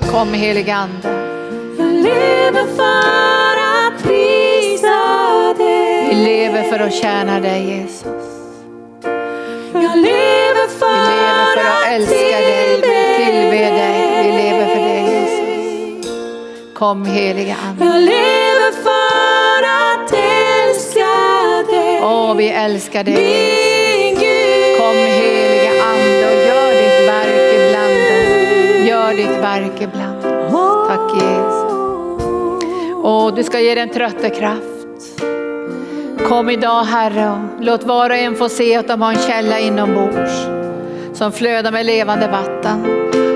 Kom heliga Ande. Jag lever för att prisa dig. Vi lever för att tjäna dig Jesus. Jag lever Vi lever för att älska dig, vi tillber dig, vi lever för dig Jesus. Kom heliga Ande. Jag lever för att älska dig. Åh, vi älskar dig Jesus. Kom heliga Ande och gör ditt verk. Gör ditt verk ibland oss. Tack Jesus. Och du ska ge den trötta kraft. Kom idag Herre och låt var och en få se att de har en källa inombords som flödar med levande vatten.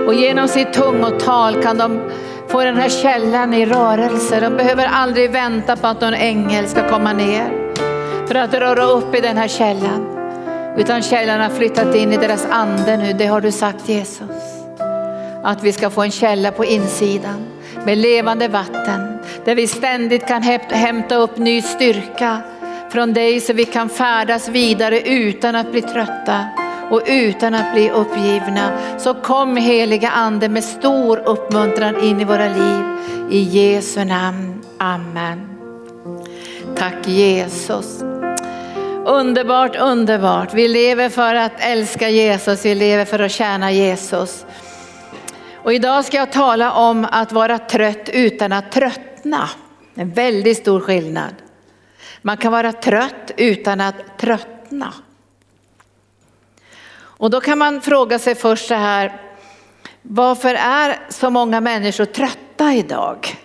Och genom sitt tungotal kan de få den här källan i rörelse. De behöver aldrig vänta på att någon ängel ska komma ner för att röra upp i den här källan. Utan källan har flyttat in i deras ande nu, det har du sagt Jesus. Att vi ska få en källa på insidan med levande vatten där vi ständigt kan hämta upp ny styrka från dig så vi kan färdas vidare utan att bli trötta och utan att bli uppgivna. Så kom heliga ande med stor uppmuntran in i våra liv. I Jesu namn. Amen. Tack Jesus. Underbart, underbart. Vi lever för att älska Jesus, vi lever för att tjäna Jesus. Och idag ska jag tala om att vara trött utan att tröttna. En väldigt stor skillnad. Man kan vara trött utan att tröttna. Och då kan man fråga sig först så här, varför är så många människor trötta idag?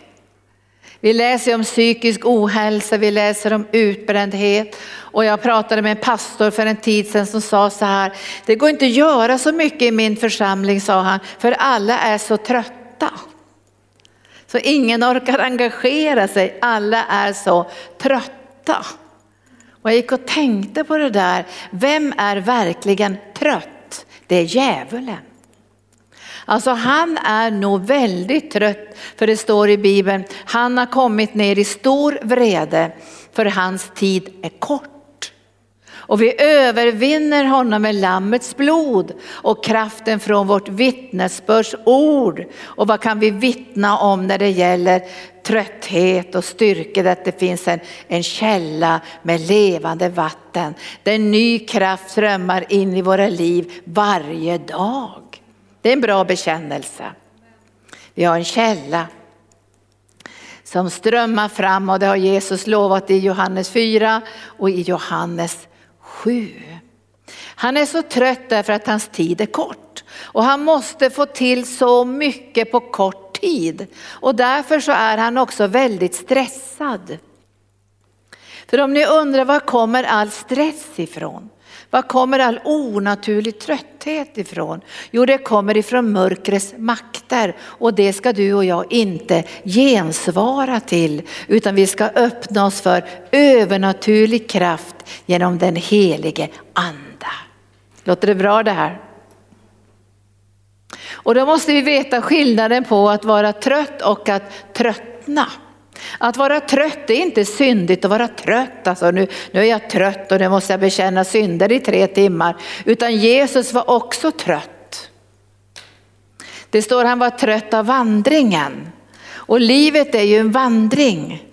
Vi läser om psykisk ohälsa, vi läser om utbrändhet och jag pratade med en pastor för en tid sedan som sa så här, det går inte att göra så mycket i min församling sa han, för alla är så trötta. Så ingen orkar engagera sig, alla är så trötta. Och jag gick och tänkte på det där, vem är verkligen trött? Det är djävulen. Alltså han är nog väldigt trött för det står i Bibeln, han har kommit ner i stor vrede för hans tid är kort. Och vi övervinner honom med lammets blod och kraften från vårt vittnesbörds ord. Och vad kan vi vittna om när det gäller trötthet och styrka, att det finns en, en källa med levande vatten. Där ny kraft strömmar in i våra liv varje dag. Det är en bra bekännelse. Vi har en källa som strömmar fram och det har Jesus lovat i Johannes 4 och i Johannes 7. Han är så trött därför att hans tid är kort och han måste få till så mycket på kort tid och därför så är han också väldigt stressad. För om ni undrar var kommer all stress ifrån? Var kommer all onaturlig trötthet ifrån? Jo, det kommer ifrån mörkrets makter och det ska du och jag inte gensvara till, utan vi ska öppna oss för övernaturlig kraft genom den helige anda. Låter det bra det här? Och då måste vi veta skillnaden på att vara trött och att tröttna. Att vara trött är inte syndigt att vara trött. Alltså nu, nu är jag trött och nu måste jag bekänna synder i tre timmar. Utan Jesus var också trött. Det står han var trött av vandringen. Och livet är ju en vandring.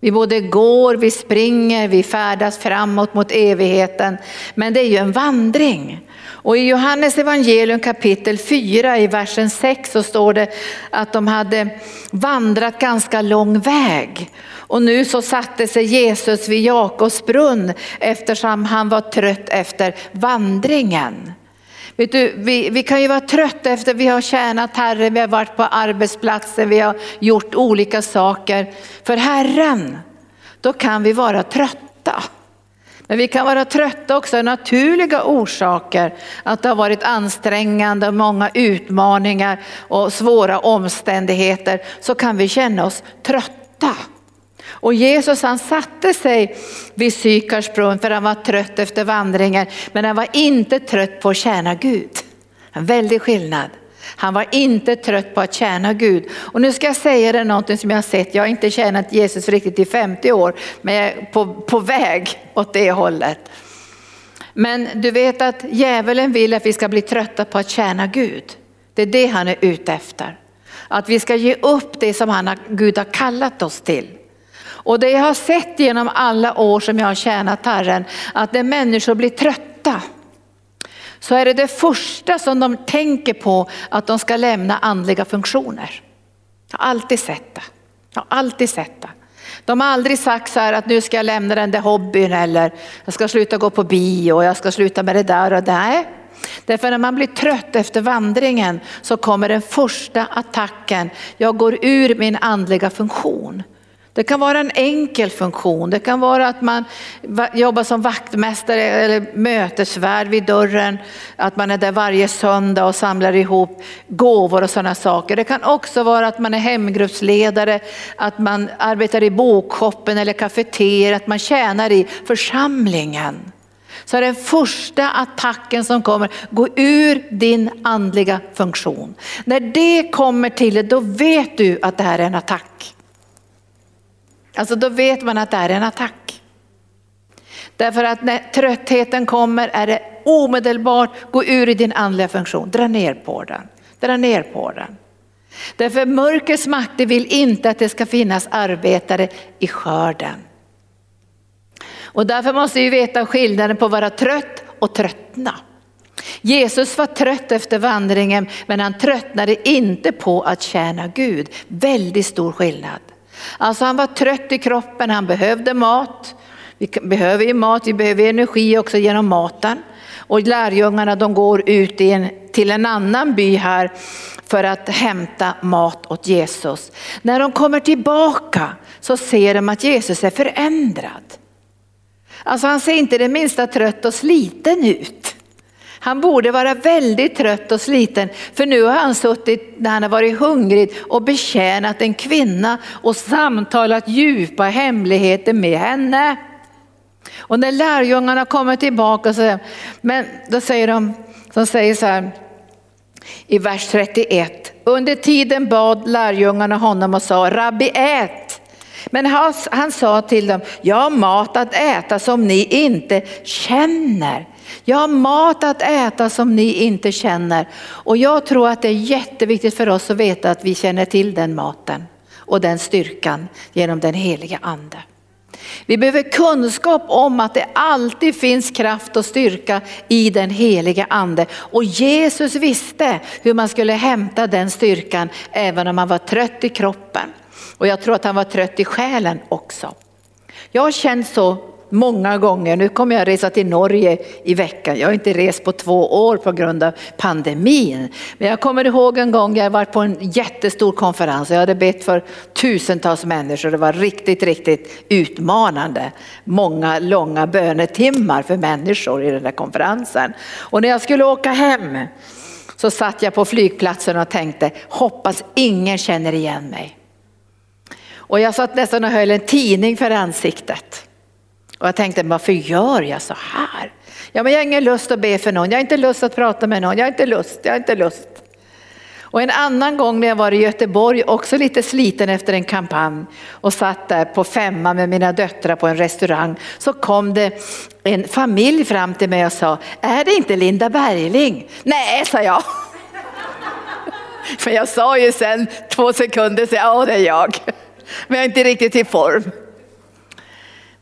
Vi både går, vi springer, vi färdas framåt mot evigheten. Men det är ju en vandring. Och i Johannes evangelium kapitel 4 i versen 6 så står det att de hade vandrat ganska lång väg. Och nu så satte sig Jesus vid Jakobs brunn eftersom han var trött efter vandringen. Vet du, vi, vi kan ju vara trötta efter vi har tjänat Herren, vi har varit på arbetsplatser, vi har gjort olika saker för Herren. Då kan vi vara trötta. Men vi kan vara trötta också av naturliga orsaker. Att det har varit ansträngande, många utmaningar och svåra omständigheter. Så kan vi känna oss trötta. Och Jesus han satte sig vid Sykars brunn för han var trött efter vandringen. Men han var inte trött på att tjäna Gud. En väldig skillnad. Han var inte trött på att tjäna Gud. Och nu ska jag säga det någonting som jag har sett. Jag har inte tjänat Jesus riktigt i 50 år, men jag är på, på väg åt det hållet. Men du vet att djävulen vill att vi ska bli trötta på att tjäna Gud. Det är det han är ute efter. Att vi ska ge upp det som han har, Gud har kallat oss till. Och det jag har sett genom alla år som jag har tjänat Herren, att när människor blir trötta så är det det första som de tänker på att de ska lämna andliga funktioner. Jag har alltid sett det. Jag har alltid sett det. De har aldrig sagt så här att nu ska jag lämna den där hobbyn eller jag ska sluta gå på bio och jag ska sluta med det där och det. Nej. Därför när man blir trött efter vandringen så kommer den första attacken. Jag går ur min andliga funktion. Det kan vara en enkel funktion. Det kan vara att man jobbar som vaktmästare eller mötesvärd vid dörren. Att man är där varje söndag och samlar ihop gåvor och sådana saker. Det kan också vara att man är hemgruppsledare, att man arbetar i bokshoppen eller kafeter, att man tjänar i församlingen. Så är den första attacken som kommer, gå ur din andliga funktion. När det kommer till dig, då vet du att det här är en attack. Alltså då vet man att det är en attack. Därför att när tröttheten kommer är det omedelbart gå ur i din andliga funktion, dra ner på den. Dra ner på den. Därför mörkrets makter vill inte att det ska finnas arbetare i skörden. Och därför måste vi veta skillnaden på att vara trött och tröttna. Jesus var trött efter vandringen men han tröttnade inte på att tjäna Gud. Väldigt stor skillnad. Alltså han var trött i kroppen, han behövde mat. Vi behöver ju mat, vi behöver energi också genom maten. Och lärjungarna de går ut en, till en annan by här för att hämta mat åt Jesus. När de kommer tillbaka så ser de att Jesus är förändrad. Alltså han ser inte det minsta trött och sliten ut. Han borde vara väldigt trött och sliten för nu har han suttit när han har varit hungrig och betjänat en kvinna och samtalat djupa hemligheter med henne. Och när lärjungarna kommer tillbaka så men då säger de, de säger så här i vers 31. Under tiden bad lärjungarna honom och sa, rabbi ät. Men han, han sa till dem, jag har mat att äta som ni inte känner. Jag har mat att äta som ni inte känner. Och jag tror att det är jätteviktigt för oss att veta att vi känner till den maten och den styrkan genom den heliga ande. Vi behöver kunskap om att det alltid finns kraft och styrka i den heliga ande. Och Jesus visste hur man skulle hämta den styrkan även om man var trött i kroppen. Och jag tror att han var trött i själen också. Jag har känt så många gånger. Nu kommer jag resa till Norge i veckan. Jag har inte rest på två år på grund av pandemin. Men jag kommer ihåg en gång jag var på en jättestor konferens. Jag hade bett för tusentals människor. Det var riktigt, riktigt utmanande. Många långa bönetimmar för människor i den där konferensen. Och när jag skulle åka hem så satt jag på flygplatsen och tänkte, hoppas ingen känner igen mig. Och jag satt nästan och höll en tidning för ansiktet. Och jag tänkte, varför gör jag så här? Ja, men jag har ingen lust att be för någon, jag har inte lust att prata med någon, jag har inte lust, jag har inte lust. Och en annan gång när jag var i Göteborg, också lite sliten efter en kampanj och satt där på femma med mina döttrar på en restaurang, så kom det en familj fram till mig och sa, är det inte Linda Bergling? Nej, sa jag. För jag sa ju sen två sekunder, så ja det är jag. Men jag är inte riktigt i form.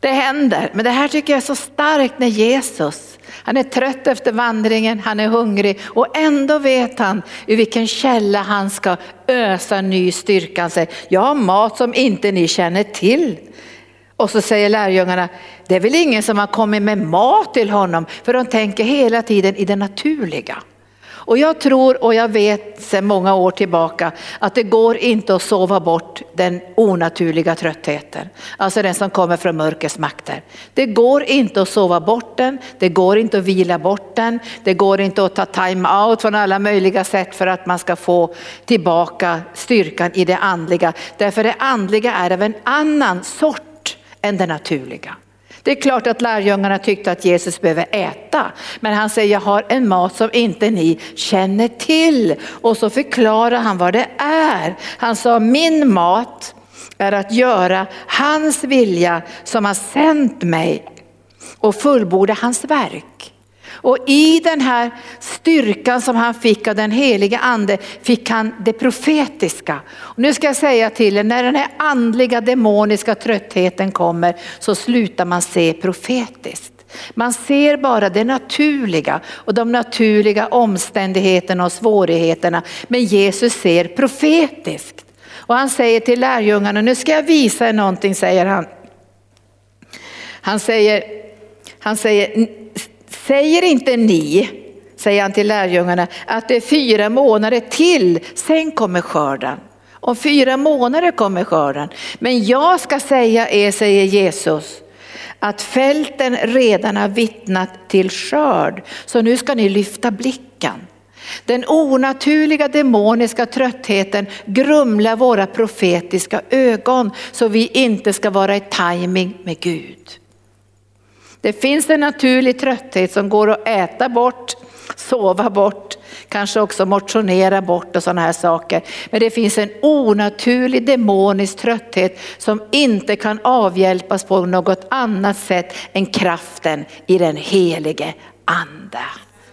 Det händer, men det här tycker jag är så starkt när Jesus, han är trött efter vandringen, han är hungrig och ändå vet han ur vilken källa han ska ösa ny styrka. Han säger, jag har mat som inte ni känner till. Och så säger lärjungarna, det är väl ingen som har kommit med mat till honom, för de tänker hela tiden i det naturliga. Och jag tror och jag vet sedan många år tillbaka att det går inte att sova bort den onaturliga tröttheten. Alltså den som kommer från mörkrets makter. Det går inte att sova bort den, det går inte att vila bort den, det går inte att ta time out från alla möjliga sätt för att man ska få tillbaka styrkan i det andliga. Därför det andliga är av en annan sort än det naturliga. Det är klart att lärjungarna tyckte att Jesus behöver äta, men han säger jag har en mat som inte ni känner till. Och så förklarar han vad det är. Han sa min mat är att göra hans vilja som har sänt mig och fullborda hans verk. Och i den här styrkan som han fick av den heliga ande fick han det profetiska. Och nu ska jag säga till er, när den här andliga demoniska tröttheten kommer så slutar man se profetiskt. Man ser bara det naturliga och de naturliga omständigheterna och svårigheterna. Men Jesus ser profetiskt. Och han säger till lärjungarna, nu ska jag visa er någonting, säger han. Han säger, han säger, säger inte ni, säger han till lärjungarna, att det är fyra månader till, sen kommer skörden. Om fyra månader kommer skörden. Men jag ska säga er, säger Jesus, att fälten redan har vittnat till skörd. Så nu ska ni lyfta blicken. Den onaturliga demoniska tröttheten grumlar våra profetiska ögon så vi inte ska vara i timing med Gud. Det finns en naturlig trötthet som går att äta bort, sova bort, kanske också motionera bort och sådana här saker. Men det finns en onaturlig demonisk trötthet som inte kan avhjälpas på något annat sätt än kraften i den helige ande.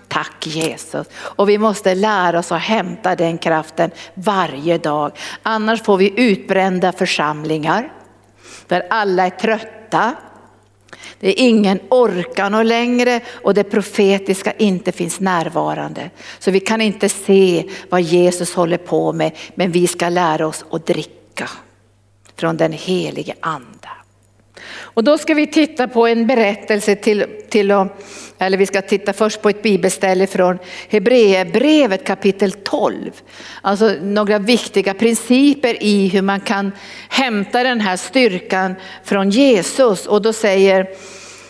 Tack Jesus. Och vi måste lära oss att hämta den kraften varje dag. Annars får vi utbrända församlingar där alla är trötta, det är ingen orkan och längre och det profetiska inte finns närvarande. Så vi kan inte se vad Jesus håller på med, men vi ska lära oss att dricka från den helige ande. Och då ska vi titta på en berättelse till, till eller vi ska titta först på ett bibelställe från Hebreerbrevet kapitel 12. Alltså några viktiga principer i hur man kan hämta den här styrkan från Jesus. Och då säger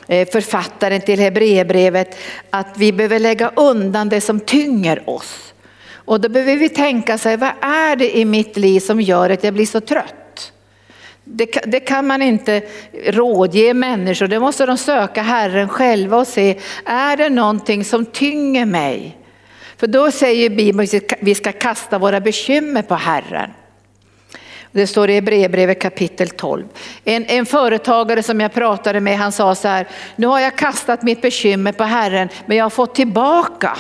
eh, författaren till Hebreerbrevet att vi behöver lägga undan det som tynger oss. Och då behöver vi tänka sig, vad är det i mitt liv som gör att jag blir så trött? Det, det, kan man inte rådge människor, det måste de söka Herren själva och se, är det någonting som tynger mig? För då säger Bibeln att vi ska kasta våra bekymmer på Herren. Det står i Hebreerbrevet kapitel 12. En, en företagare som jag pratade med han sa så här, nu har jag kastat mitt bekymmer på Herren men jag har fått tillbaka.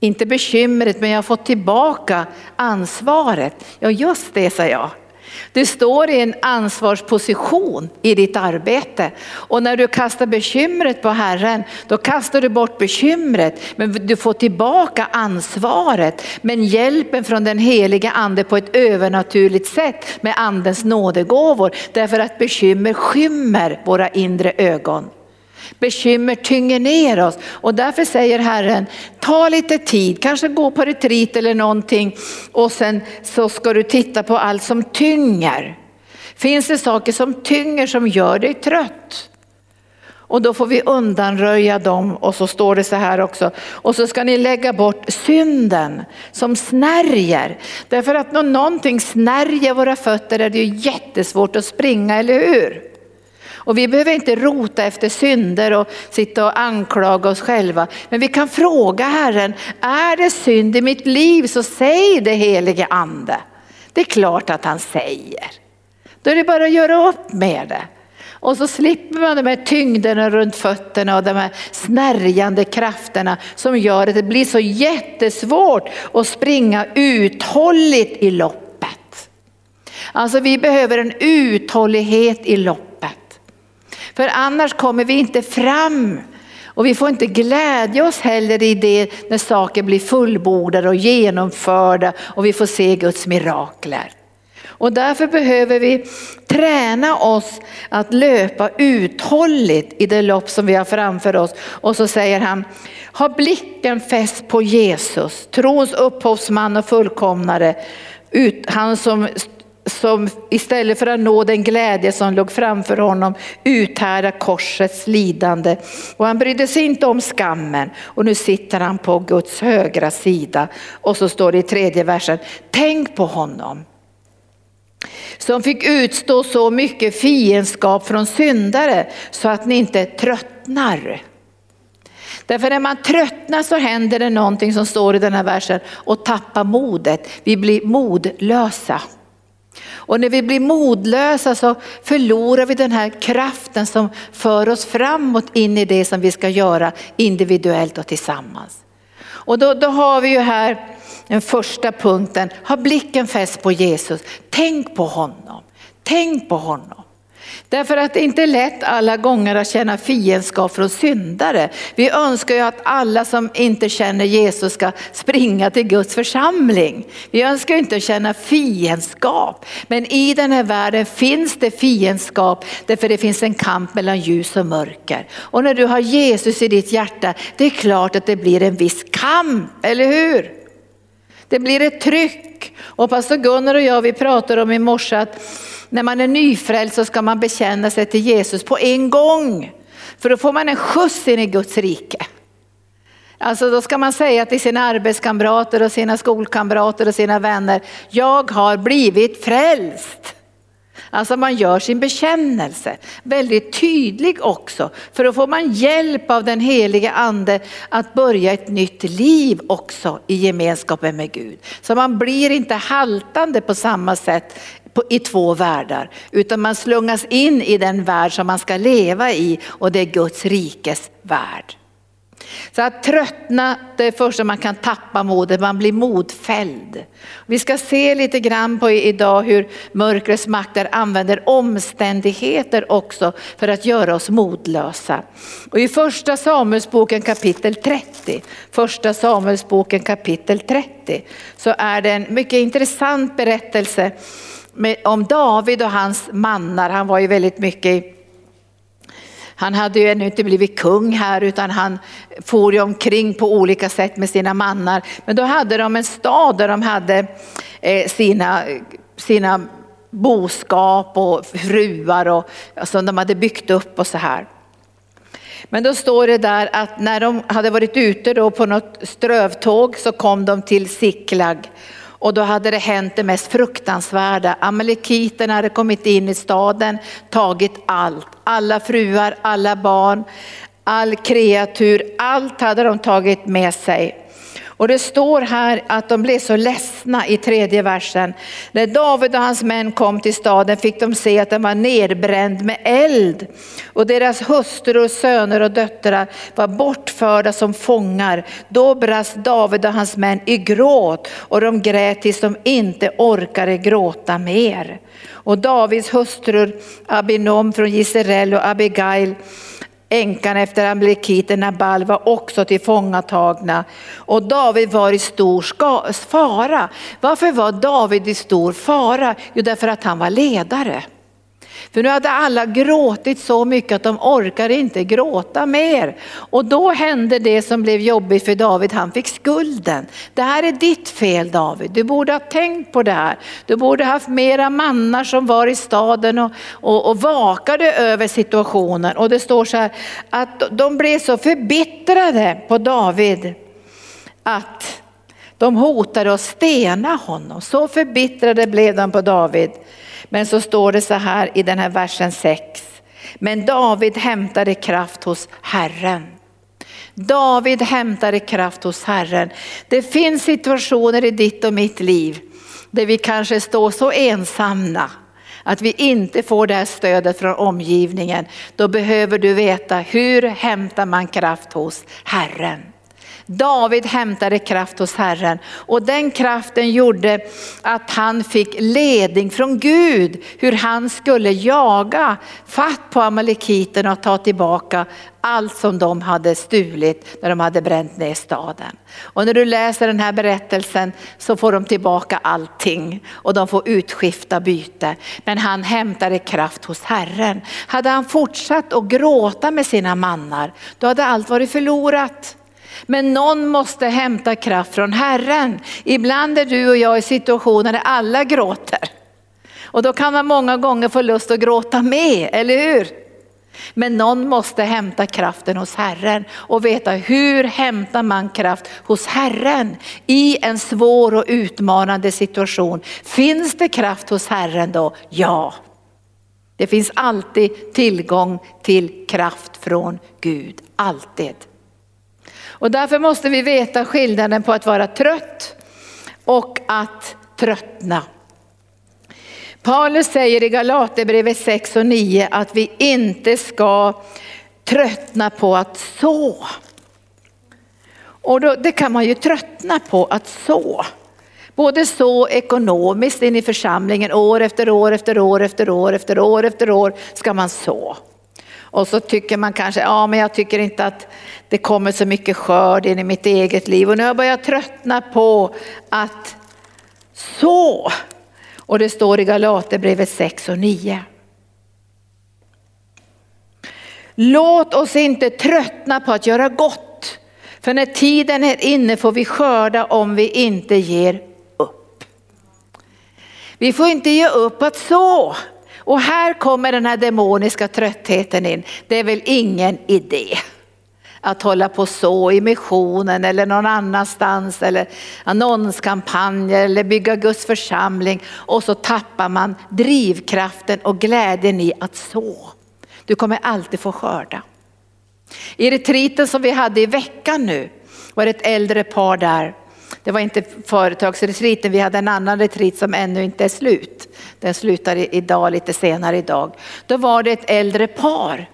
Inte bekymret men jag har fått tillbaka ansvaret. Ja just det sa jag. Du står i en ansvarsposition i ditt arbete och när du kastar bekymret på Herren, då kastar du bort bekymret, men du får tillbaka ansvaret. Men hjälpen från den heliga ande på ett övernaturligt sätt med andens nådegåvor, därför att bekymmer skymmer våra inre ögon. Bekymmer tynger ner oss och därför säger Herren, ta lite tid, kanske gå på retreat eller någonting och sen så ska du titta på allt som tynger. Finns det saker som tynger som gör dig trött? Och då får vi undanröja dem och så står det så här också. Och så ska ni lägga bort synden som snärjer. Därför att när någonting snärjer våra fötter är det ju jättesvårt att springa, eller hur? Och vi behöver inte rota efter synder och sitta och anklaga oss själva. Men vi kan fråga Herren, är det synd i mitt liv så säg det helige ande. Det är klart att han säger. Då är det bara att göra upp med det. Och så slipper man de här tyngderna runt fötterna och de här snärjande krafterna som gör att det blir så jättesvårt att springa uthålligt i loppet. Alltså vi behöver en uthållighet i loppet. För annars kommer vi inte fram. Och vi får inte glädja oss heller i det när saker blir fullbordade och genomförda och vi får se Guds mirakler. Och därför behöver vi träna oss att löpa uthålligt i det lopp som vi har framför oss. Och så säger han, ha blicken fäst på Jesus, trons upphovsman och fullkomnare, han som som istället för att nå den glädje som låg framför honom uthärda korsets lidande. Och han brydde sig inte om skammen och nu sitter han på Guds högra sida. Och så står det i tredje versen, tänk på honom som fick utstå så mycket fiendskap från syndare så att ni inte tröttnar. Därför när man tröttnar så händer det någonting som står i den här versen och tappar modet. Vi blir modlösa. Och när vi blir modlösa så förlorar vi den här kraften som för oss framåt in i det som vi ska göra individuellt och tillsammans. Och då, då har vi ju här den första punkten, ha blicken fäst på Jesus. Tänk på honom, tänk på honom. Därför att det inte är lätt alla gånger att känna fiendskap från syndare. Vi önskar ju att alla som inte känner Jesus ska springa till Guds församling. Vi önskar inte känna fiendskap. Men i den här världen finns det fiendskap därför det finns en kamp mellan ljus och mörker. Och när du har Jesus i ditt hjärta, det är klart att det blir en viss kamp, eller hur? Det blir ett tryck. Och pastor Gunnar och jag vi pratade om i morse att när man är nyfrälst så ska man bekänna sig till Jesus på en gång. För då får man en skjuts in i Guds rike. Alltså då ska man säga till sina arbetskamrater och sina skolkamrater och sina vänner, jag har blivit frälst. Alltså man gör sin bekännelse väldigt tydlig också. För då får man hjälp av den helige ande att börja ett nytt liv också i gemenskapen med Gud. Så man blir inte haltande på samma sätt i två världar, utan man slungas in i den värld som man ska leva i och det är Guds rikes värld. Så att tröttna, det är första man kan tappa modet, man blir modfälld. Vi ska se lite grann på idag hur mörkrets makter använder omständigheter också för att göra oss modlösa. Och i första Samuelsboken kapitel 30, första Samuelsboken kapitel 30 så är det en mycket intressant berättelse om David och hans mannar. Han var ju väldigt mycket han hade ju ännu inte blivit kung här utan han for ju omkring på olika sätt med sina mannar. Men då hade de en stad där de hade eh, sina, sina boskap och fruar och, som de hade byggt upp och så här. Men då står det där att när de hade varit ute då på något strövtåg så kom de till Siklag och då hade det hänt det mest fruktansvärda. Amalekiterna hade kommit in i staden, tagit allt. Alla fruar, alla barn, all kreatur, allt hade de tagit med sig. Och det står här att de blev så ledsna i tredje versen. När David och hans män kom till staden fick de se att den var nedbränd med eld. Och deras hustrur, söner och döttrar var bortförda som fångar. Då brast David och hans män i gråt och de grät tills de inte orkade gråta mer. Och Davids hustrur Abinom från Gisrael och Abigail änkan efter Amalekiten Nabal var också tillfångatagna och David var i stor fara. Varför var David i stor fara? Jo, därför att han var ledare. För nu hade alla gråtit så mycket att de orkade inte gråta mer. Och då hände det som blev jobbigt för David, han fick skulden. Det här är ditt fel David, du borde ha tänkt på det här. Du borde haft mera mannar som var i staden och, och, och vakade över situationen. Och det står så här att de blev så förbittrade på David att de hotade att stena honom. Så förbittrade blev de på David. Men så står det så här i den här versen 6. Men David hämtade kraft hos Herren. David hämtade kraft hos Herren. Det finns situationer i ditt och mitt liv där vi kanske står så ensamma att vi inte får det här stödet från omgivningen. Då behöver du veta hur hämtar man kraft hos Herren. David hämtade kraft hos Herren och den kraften gjorde att han fick ledning från Gud hur han skulle jaga fatt på amalekiterna och ta tillbaka allt som de hade stulit när de hade bränt ner staden. Och när du läser den här berättelsen så får de tillbaka allting och de får utskifta byte. Men han hämtade kraft hos Herren. Hade han fortsatt att gråta med sina mannar, då hade allt varit förlorat. Men någon måste hämta kraft från Herren. Ibland är du och jag i situationer där alla gråter. Och då kan man många gånger få lust att gråta med, eller hur? Men någon måste hämta kraften hos Herren och veta hur hämtar man kraft hos Herren i en svår och utmanande situation. Finns det kraft hos Herren då? Ja. Det finns alltid tillgång till kraft från Gud, alltid. Och därför måste vi veta skillnaden på att vara trött och att tröttna. Paulus säger i Galaterbrevet 6 och 9 att vi inte ska tröttna på att så. Och då, det kan man ju tröttna på att så. Både så ekonomiskt in i församlingen, år efter år efter år efter år efter år efter år ska man så. Och så tycker man kanske, ja men jag tycker inte att det kommer så mycket skörd in i mitt eget liv och nu har jag börjat tröttna på att så. Och det står i Galaterbrevet 6 och 9. Låt oss inte tröttna på att göra gott. För när tiden är inne får vi skörda om vi inte ger upp. Vi får inte ge upp att så. Och här kommer den här demoniska tröttheten in. Det är väl ingen idé att hålla på så i missionen eller någon annanstans eller annonskampanjer eller bygga Guds församling och så tappar man drivkraften och glädjen i att så. Du kommer alltid få skörda. I retriten som vi hade i veckan nu var det ett äldre par där. Det var inte företagsretriten, vi hade en annan retreat som ännu inte är slut. Den slutar idag, lite senare idag. Då var det ett äldre par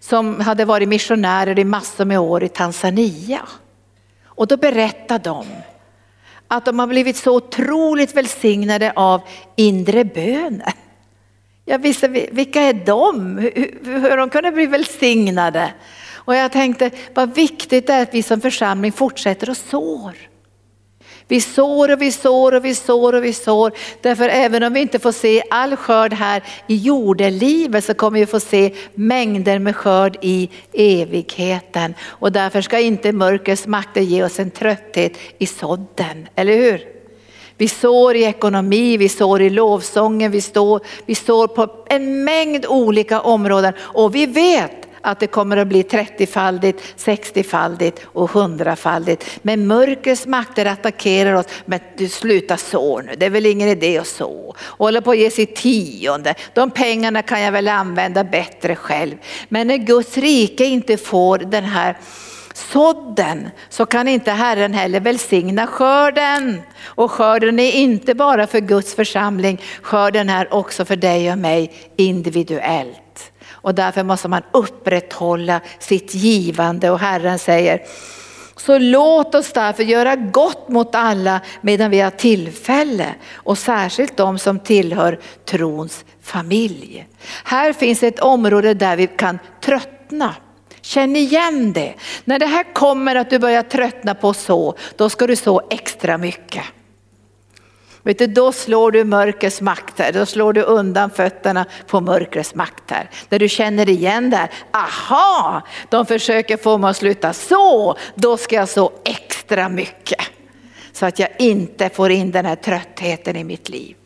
som hade varit missionärer i massor med år i Tanzania. Och då berättade de att de har blivit så otroligt välsignade av inre bönen. Jag visste vilka är de? Hur, hur de kunde bli välsignade. Och jag tänkte vad viktigt det är att vi som församling fortsätter och sår. Vi sår och vi sår och vi sår och vi sår. Därför även om vi inte får se all skörd här i jordelivet så kommer vi få se mängder med skörd i evigheten. Och därför ska inte mörkrets makter ge oss en trötthet i sådden, eller hur? Vi sår i ekonomi, vi sår i lovsången, vi, står, vi sår på en mängd olika områden och vi vet att det kommer att bli 30-faldigt, 60-faldigt och 100-faldigt. Men mörkrets makter attackerar oss, men du sluta så nu, det är väl ingen idé att så. Hålla på att ge sitt tionde, de pengarna kan jag väl använda bättre själv. Men när Guds rike inte får den här sådden så kan inte Herren heller välsigna skörden. Och skörden är inte bara för Guds församling, skörden är också för dig och mig individuellt. Och därför måste man upprätthålla sitt givande och Herren säger så låt oss därför göra gott mot alla medan vi har tillfälle och särskilt de som tillhör trons familj. Här finns ett område där vi kan tröttna. Känn igen det. När det här kommer att du börjar tröttna på så, då ska du så extra mycket. Vet du, då slår du mörkrets makter, då slår du undan fötterna på mörkrets makter. När du känner igen där, aha, de försöker få mig att sluta så, då ska jag så extra mycket. Så att jag inte får in den här tröttheten i mitt liv.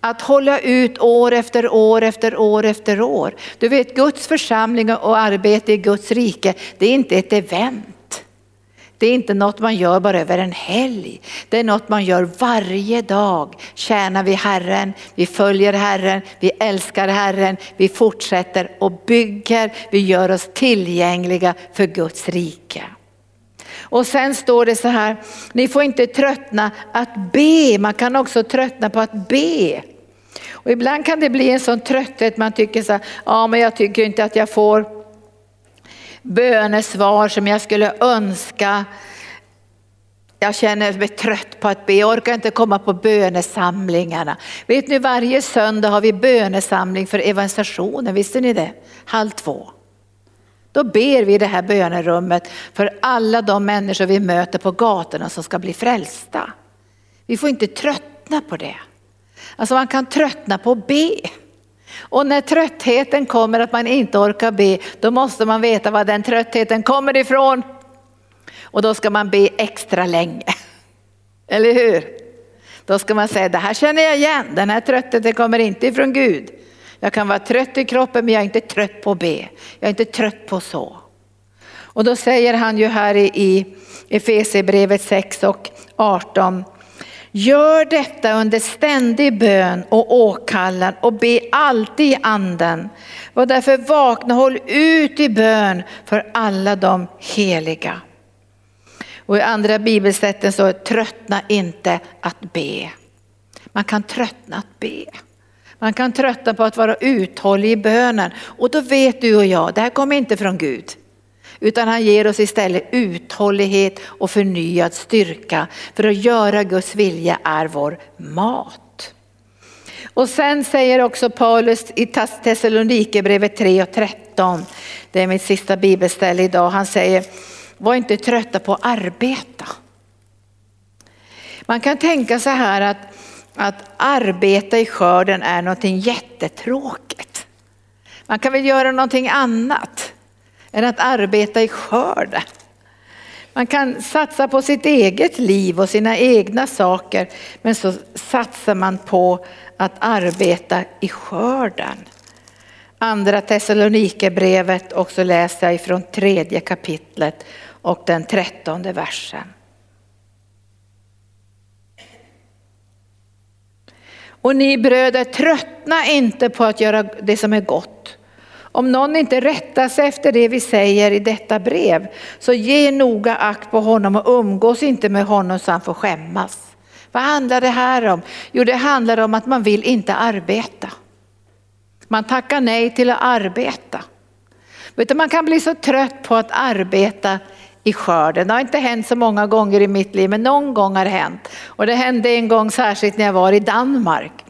Att hålla ut år efter år efter år efter år. Du vet Guds församling och arbete i Guds rike, det är inte ett event. Det är inte något man gör bara över en helg. Det är något man gör varje dag. Tjänar vi Herren, vi följer Herren, vi älskar Herren, vi fortsätter och bygger, vi gör oss tillgängliga för Guds rike. Och sen står det så här, ni får inte tröttna att be, man kan också tröttna på att be. Och ibland kan det bli en sån trötthet, man tycker så här, ja men jag tycker inte att jag får bönesvar som jag skulle önska. Jag känner mig trött på att be, jag orkar inte komma på bönesamlingarna. Vet ni varje söndag har vi bönesamling för evangelisationen, visste ni det? Halv två. Då ber vi i det här bönerummet för alla de människor vi möter på gatorna som ska bli frälsta. Vi får inte tröttna på det. Alltså man kan tröttna på att be. Och när tröttheten kommer att man inte orkar be, då måste man veta var den tröttheten kommer ifrån. Och då ska man be extra länge. Eller hur? Då ska man säga, det här känner jag igen, den här tröttheten kommer inte ifrån Gud. Jag kan vara trött i kroppen men jag är inte trött på att be. Jag är inte trött på så. Och då säger han ju här i Efesierbrevet 6 och 18 Gör detta under ständig bön och åkallan och be alltid i anden. Var därför vakna, håll ut i bön för alla de heliga. Och i andra bibelsätten så tröttna inte att be. Man kan tröttna att be. Man kan tröttna på att vara uthållig i bönen. Och då vet du och jag, det här kommer inte från Gud. Utan han ger oss istället uthållighet och förnyad styrka. För att göra Guds vilja är vår mat. Och sen säger också Paulus i Thessalonikerbrevet 3 och 13, det är mitt sista bibelställe idag, han säger var inte trötta på att arbeta. Man kan tänka så här att, att arbeta i skörden är någonting jättetråkigt. Man kan väl göra någonting annat än att arbeta i skörden. Man kan satsa på sitt eget liv och sina egna saker men så satsar man på att arbeta i skörden. Andra Thessalonikerbrevet och så läser jag ifrån tredje kapitlet och den trettonde versen. Och ni bröder tröttna inte på att göra det som är gott. Om någon inte rättar sig efter det vi säger i detta brev så ge noga akt på honom och umgås inte med honom så han får skämmas. Vad handlar det här om? Jo det handlar om att man vill inte arbeta. Man tackar nej till att arbeta. Man kan bli så trött på att arbeta i skörden. Det har inte hänt så många gånger i mitt liv men någon gång har det hänt. Och det hände en gång särskilt när jag var i Danmark.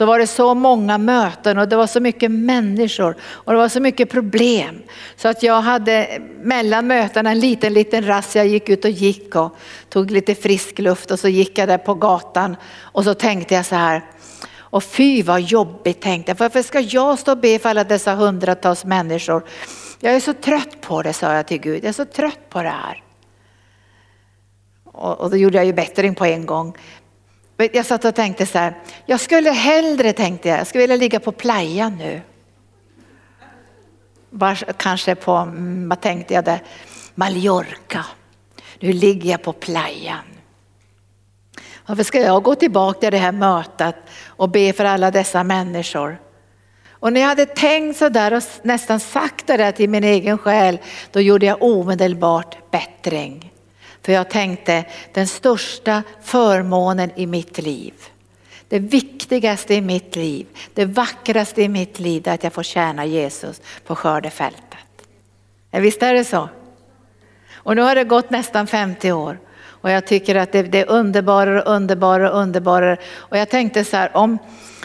Så var det så många möten och det var så mycket människor och det var så mycket problem. Så att jag hade mellan mötena en liten, liten rast. Jag gick ut och gick och tog lite frisk luft och så gick jag där på gatan och så tänkte jag så här. Och fy vad jobbigt tänkte jag. Varför ska jag stå och be för alla dessa hundratals människor? Jag är så trött på det, sa jag till Gud. Jag är så trött på det här. Och, och då gjorde jag ju bättring på en gång. Jag satt och tänkte så här, jag skulle hellre tänkte jag, jag skulle vilja ligga på playa nu. Var, kanske på, mm, vad tänkte jag där, Mallorca. Nu ligger jag på playan. Varför ska jag gå tillbaka till det här mötet och be för alla dessa människor? Och när jag hade tänkt så där och nästan sagt det där till min egen själ, då gjorde jag omedelbart bättring. För jag tänkte den största förmånen i mitt liv, det viktigaste i mitt liv, det vackraste i mitt liv är att jag får tjäna Jesus på skördefältet. Visst är det så? Och nu har det gått nästan 50 år och jag tycker att det, det är underbarare och underbarare och underbarare. Och jag tänkte så här, om,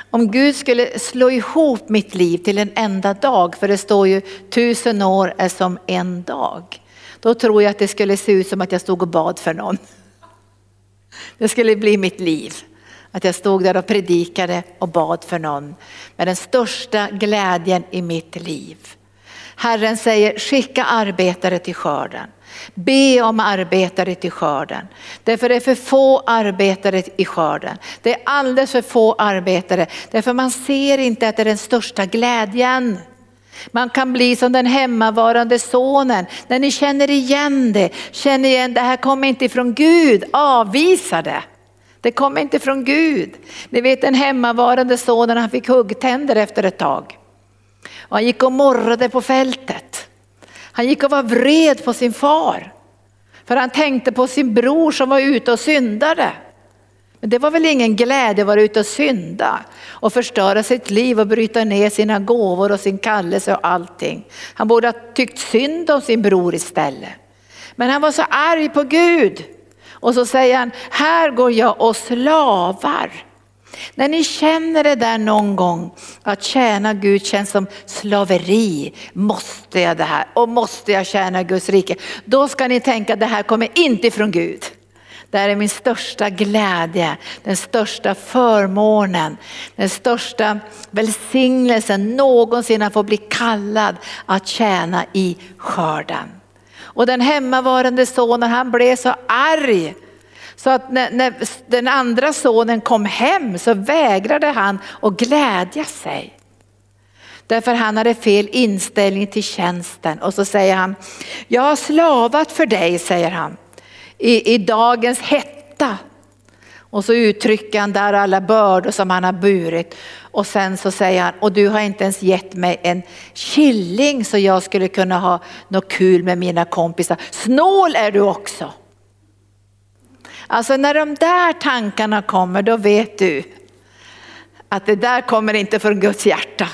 om Gud skulle slå ihop mitt liv till en enda dag, för det står ju tusen år är som en dag. Då tror jag att det skulle se ut som att jag stod och bad för någon. Det skulle bli mitt liv. Att jag stod där och predikade och bad för någon med den största glädjen i mitt liv. Herren säger skicka arbetare till skörden. Be om arbetare till skörden. Därför det är för få arbetare i skörden. Det är alldeles för få arbetare. Därför man ser inte att det är den största glädjen. Man kan bli som den hemmavarande sonen. När ni känner igen det, känner igen det här kommer inte ifrån Gud, avvisa det. Det kommer inte från Gud. Ni vet den hemmavarande sonen, han fick huggtänder efter ett tag. Och han gick och morrade på fältet. Han gick och var vred på sin far. För han tänkte på sin bror som var ute och syndade. Men det var väl ingen glädje att vara ute och synda och förstöra sitt liv och bryta ner sina gåvor och sin kallelse och allting. Han borde ha tyckt synd om sin bror istället. Men han var så arg på Gud. Och så säger han, här går jag och slavar. När ni känner det där någon gång, att tjäna Gud känns som slaveri. Måste jag det här? Och måste jag tjäna Guds rike? Då ska ni tänka att det här kommer inte ifrån Gud. Det här är min största glädje, den största förmånen, den största välsignelsen någonsin att få bli kallad att tjäna i skörden. Och den hemmavarande sonen han blev så arg så att när, när, den andra sonen kom hem så vägrade han att glädja sig. Därför han hade fel inställning till tjänsten och så säger han, jag har slavat för dig, säger han, i, i dagens hetta. Och så uttrycker han där alla bördor som han har burit. Och sen så säger han, och du har inte ens gett mig en killing så jag skulle kunna ha något kul med mina kompisar. Snål är du också. Alltså när de där tankarna kommer då vet du att det där kommer inte från Guds hjärta.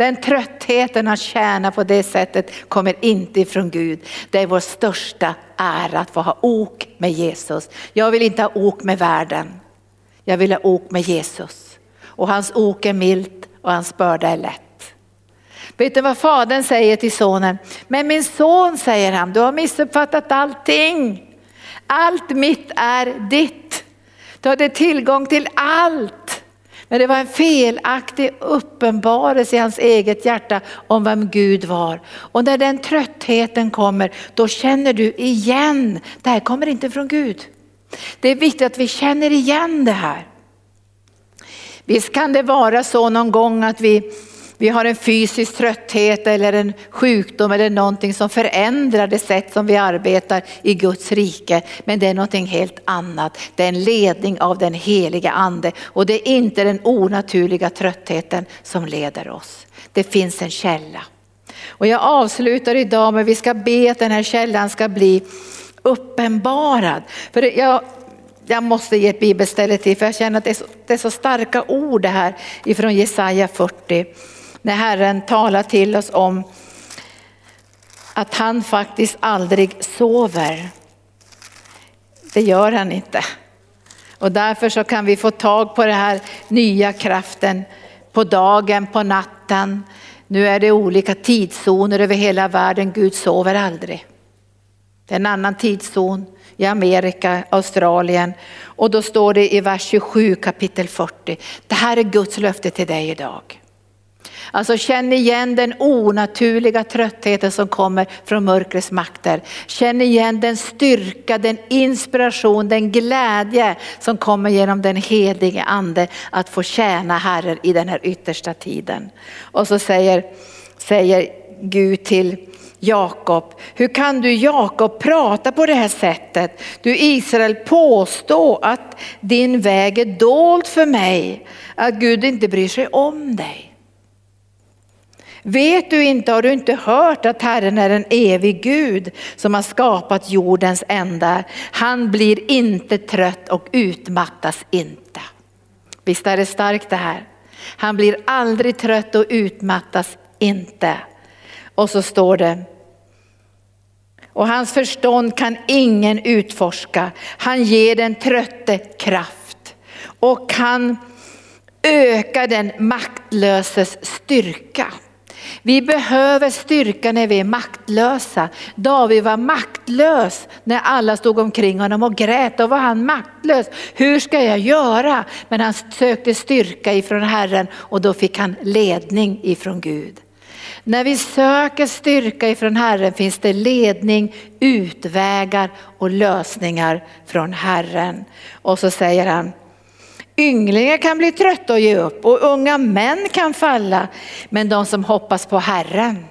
Den tröttheten att tjäna på det sättet kommer inte ifrån Gud. Det är vår största ära att få ha ok med Jesus. Jag vill inte ha ok med världen. Jag vill ha ok med Jesus. Och hans ok är milt och hans börda är lätt. Vet du vad fadern säger till sonen? Men min son säger han, du har missuppfattat allting. Allt mitt är ditt. Du hade tillgång till allt. Men det var en felaktig uppenbarelse i hans eget hjärta om vem Gud var. Och när den tröttheten kommer, då känner du igen, det här kommer inte från Gud. Det är viktigt att vi känner igen det här. Visst kan det vara så någon gång att vi, vi har en fysisk trötthet eller en sjukdom eller någonting som förändrar det sätt som vi arbetar i Guds rike. Men det är någonting helt annat. Det är en ledning av den heliga ande och det är inte den onaturliga tröttheten som leder oss. Det finns en källa. Och jag avslutar idag med att vi ska be att den här källan ska bli uppenbarad. För jag jag måste ge ett bibelställe till för jag känner att det är, så, det är så starka ord det här ifrån Jesaja 40. När Herren talar till oss om att han faktiskt aldrig sover. Det gör han inte. Och därför så kan vi få tag på den här nya kraften på dagen, på natten. Nu är det olika tidszoner över hela världen. Gud sover aldrig. Det är en annan tidszon i Amerika, Australien. Och då står det i vers 27 kapitel 40. Det här är Guds löfte till dig idag. Alltså känn igen den onaturliga tröttheten som kommer från mörkrets makter. Känn igen den styrka, den inspiration, den glädje som kommer genom den helige ande att få tjäna Herren i den här yttersta tiden. Och så säger, säger Gud till Jakob. Hur kan du Jakob prata på det här sättet? Du Israel påstå att din väg är dold för mig, att Gud inte bryr sig om dig. Vet du inte, har du inte hört att Herren är en evig Gud som har skapat jordens ände. Han blir inte trött och utmattas inte. Visst är det starkt det här? Han blir aldrig trött och utmattas inte. Och så står det, och hans förstånd kan ingen utforska. Han ger den trötte kraft och kan öka den maktlöses styrka. Vi behöver styrka när vi är maktlösa. David var maktlös när alla stod omkring honom och grät. Då var han maktlös. Hur ska jag göra? Men han sökte styrka ifrån Herren och då fick han ledning ifrån Gud. När vi söker styrka ifrån Herren finns det ledning, utvägar och lösningar från Herren. Och så säger han, Ynglingar kan bli trötta och ge upp och unga män kan falla. Men de som hoppas på Herren,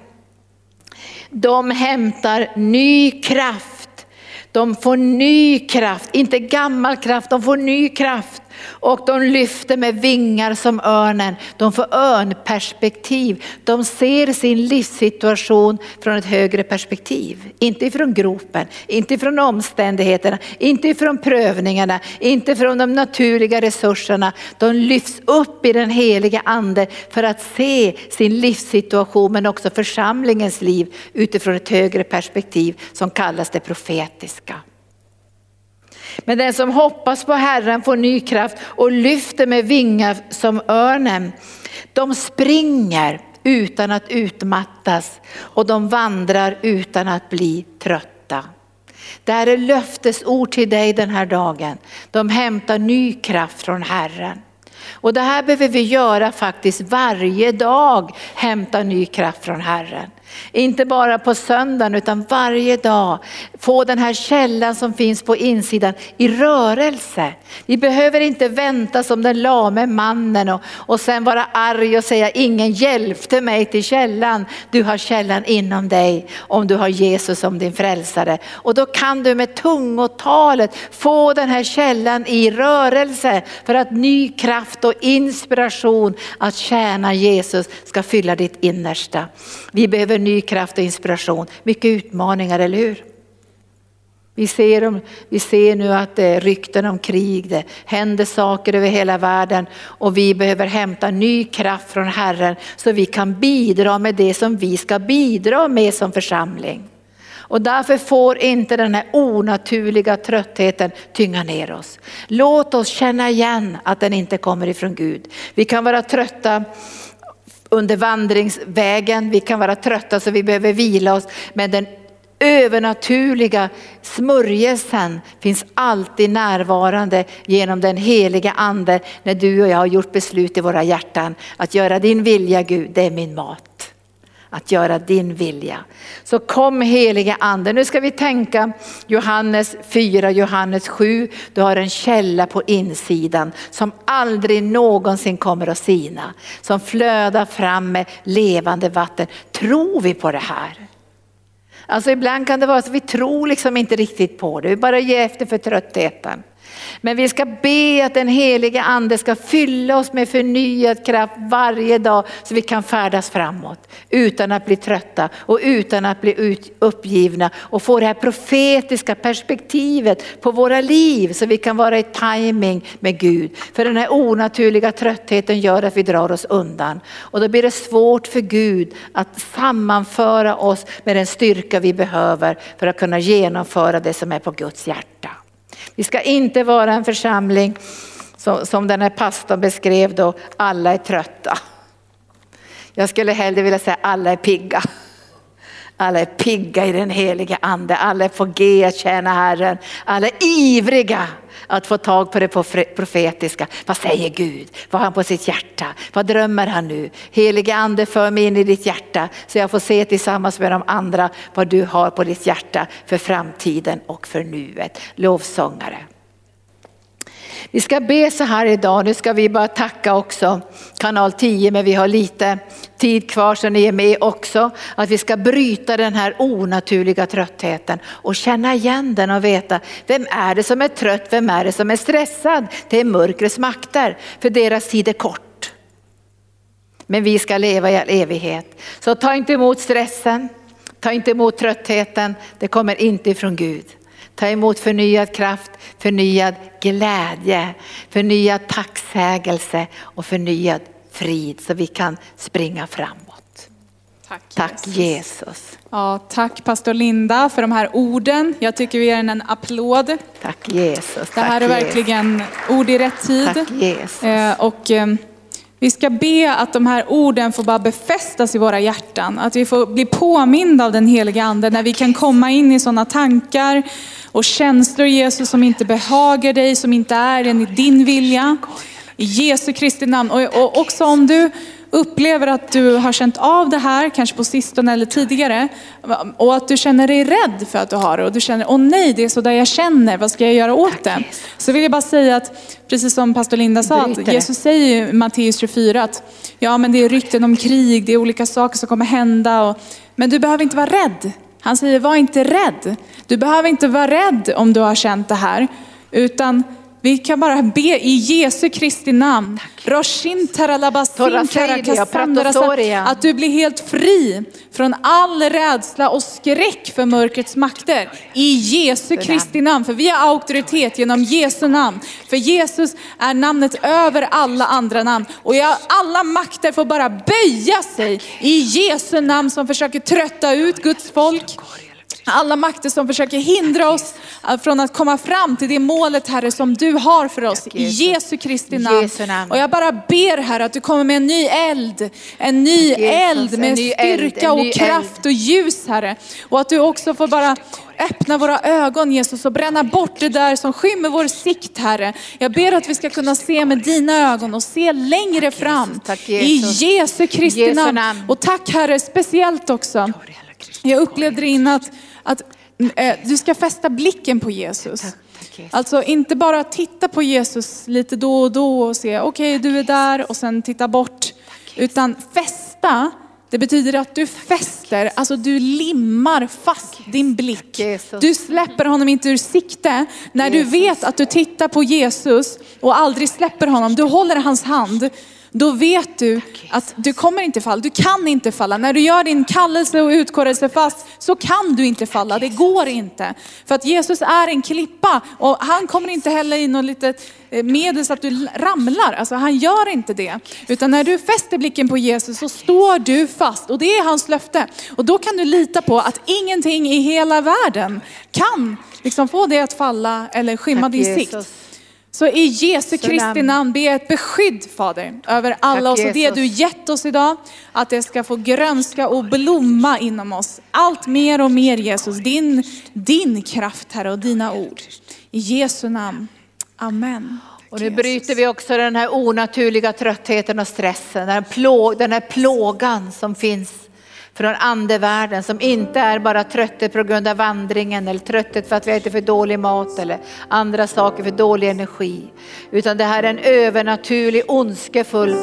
de hämtar ny kraft. De får ny kraft, inte gammal kraft, de får ny kraft och de lyfter med vingar som örnen. De får örnperspektiv. De ser sin livssituation från ett högre perspektiv. Inte ifrån gropen, inte ifrån omständigheterna, inte ifrån prövningarna, inte från de naturliga resurserna. De lyfts upp i den heliga ande för att se sin livssituation men också församlingens liv utifrån ett högre perspektiv som kallas det profetiska. Men den som hoppas på Herren får ny kraft och lyfter med vingar som örnen. De springer utan att utmattas och de vandrar utan att bli trötta. Det här är löftesord till dig den här dagen. De hämtar ny kraft från Herren. Och det här behöver vi göra faktiskt varje dag, hämta ny kraft från Herren. Inte bara på söndagen utan varje dag. Få den här källan som finns på insidan i rörelse. Vi behöver inte vänta som den lame mannen och, och sen vara arg och säga ingen hjälpte mig till källan. Du har källan inom dig om du har Jesus som din frälsare. Och då kan du med tungotalet få den här källan i rörelse för att ny kraft och inspiration att tjäna Jesus ska fylla ditt innersta. Vi behöver ny kraft och inspiration. Mycket utmaningar, eller hur? Vi ser, om, vi ser nu att det är rykten om krig, det händer saker över hela världen och vi behöver hämta ny kraft från Herren så vi kan bidra med det som vi ska bidra med som församling. Och därför får inte den här onaturliga tröttheten tynga ner oss. Låt oss känna igen att den inte kommer ifrån Gud. Vi kan vara trötta under vandringsvägen, vi kan vara trötta så vi behöver vila oss. Men den övernaturliga smörjelsen finns alltid närvarande genom den heliga ande när du och jag har gjort beslut i våra hjärtan att göra din vilja Gud, det är min mat. Att göra din vilja. Så kom heliga ande. Nu ska vi tänka Johannes 4, Johannes 7. Du har en källa på insidan som aldrig någonsin kommer att sina. Som flödar fram med levande vatten. Tror vi på det här? Alltså ibland kan det vara så att vi tror liksom inte riktigt på det, vi bara ger efter för tröttheten. Men vi ska be att den helige ande ska fylla oss med förnyad kraft varje dag så vi kan färdas framåt utan att bli trötta och utan att bli uppgivna och få det här profetiska perspektivet på våra liv så vi kan vara i timing med Gud. För den här onaturliga tröttheten gör att vi drar oss undan och då blir det svårt för Gud att sammanföra oss med den styrka vi behöver för att kunna genomföra det som är på Guds hjärta. Vi ska inte vara en församling som, som den här pastorn beskrev då, alla är trötta. Jag skulle hellre vilja säga alla är pigga. Alla är pigga i den heliga ande, alla är på G att tjäna Herren, alla är ivriga att få tag på det profetiska. Vad säger Gud? Vad har han på sitt hjärta? Vad drömmer han nu? Helige ande för mig in i ditt hjärta så jag får se tillsammans med de andra vad du har på ditt hjärta för framtiden och för nuet. Lovsångare. Vi ska be så här idag, nu ska vi bara tacka också kanal 10 men vi har lite tid kvar så ni är med också. Att vi ska bryta den här onaturliga tröttheten och känna igen den och veta vem är det som är trött, vem är det som är stressad? Det är mörkrets makter för deras tid är kort. Men vi ska leva i all evighet. Så ta inte emot stressen, ta inte emot tröttheten, det kommer inte ifrån Gud. Ta emot förnyad kraft, förnyad glädje, förnyad tacksägelse och förnyad frid så vi kan springa framåt. Tack, tack Jesus. Jesus. Ja, tack pastor Linda för de här orden. Jag tycker vi ger henne en applåd. Tack Jesus. Det här tack är verkligen ord i rätt tid. Tack Jesus. Eh, och, eh, vi ska be att de här orden får bara befästas i våra hjärtan. Att vi får bli påminda av den heliga ande när vi kan komma in i sådana tankar och känslor Jesus som inte behagar dig, som inte är enligt din vilja. I Jesu Kristi namn. Och, och också om du upplever att du har känt av det här, kanske på sistone eller tidigare, och att du känner dig rädd för att du har det och du känner, åh nej, det är så där jag känner, vad ska jag göra åt det? Så vill jag bara säga att, precis som pastor Linda sa, att Jesus säger i Matteus 24 att ja men det är rykten om krig, det är olika saker som kommer hända, och, men du behöver inte vara rädd. Han säger, var inte rädd. Du behöver inte vara rädd om du har känt det här, utan vi kan bara be i Jesu Kristi namn. Att du blir helt fri från all rädsla och skräck för mörkrets makter. I Jesu Kristi namn. För vi har auktoritet genom Jesu namn. För Jesus är namnet över alla andra namn. Och alla makter får bara böja sig i Jesu namn som försöker trötta ut Guds folk. Alla makter som försöker hindra oss från att komma fram till det målet Herre som du har för oss. I Jesu Kristi namn. Och jag bara ber Herre att du kommer med en ny eld. En ny eld med styrka och kraft och ljus Herre. Och att du också får bara öppna våra ögon Jesus och bränna bort det där som skymmer vår sikt Herre. Jag ber att vi ska kunna se med dina ögon och se längre fram. I Jesu Kristi namn. Och tack Herre speciellt också. Jag upplevde det innan att att eh, du ska fästa blicken på Jesus. Alltså inte bara titta på Jesus lite då och då och se, okej okay, du är där och sen titta bort. Utan fästa, det betyder att du fäster, alltså du limmar fast din blick. Du släpper honom inte ur sikte. När du vet att du tittar på Jesus och aldrig släpper honom, du håller hans hand då vet du att du kommer inte falla. Du kan inte falla. När du gör din kallelse och utkårelse fast så kan du inte falla. Det går inte. För att Jesus är en klippa och han kommer inte heller i något litet eh, medel så att du ramlar. Alltså han gör inte det. Utan när du fäster blicken på Jesus så står du fast och det är hans löfte. Och då kan du lita på att ingenting i hela världen kan liksom få dig att falla eller skymma Tack, din Jesus. sikt. Så i Jesu Kristi namn. ber jag ett beskydd Fader över alla Tack, oss och det du gett oss idag. Att det ska få grönska och blomma inom oss. Allt mer och mer Jesus. Din, din kraft Herre och dina ord. I Jesu namn. Amen. Och nu bryter vi också den här onaturliga tröttheten och stressen, den här, plå, den här plågan som finns från andevärlden som inte är bara trötthet på grund av vandringen eller trötthet för att vi äter för dålig mat eller andra saker för dålig energi. Utan det här är en övernaturlig ondskefull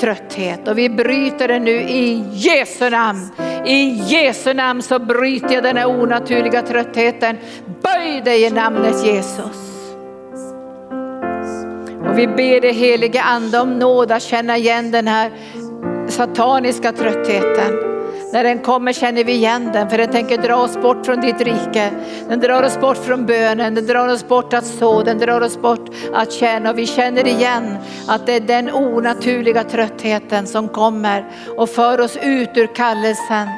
trötthet och vi bryter den nu i Jesu namn. I Jesu namn så bryter jag den här onaturliga tröttheten. Böj dig i namnet Jesus. Och vi ber det helige ande om nåd att känna igen den här sataniska tröttheten. När den kommer känner vi igen den för den tänker dra oss bort från ditt rike. Den drar oss bort från bönen, den drar oss bort att så, den drar oss bort att känna och vi känner igen att det är den onaturliga tröttheten som kommer och för oss ut ur kallelsen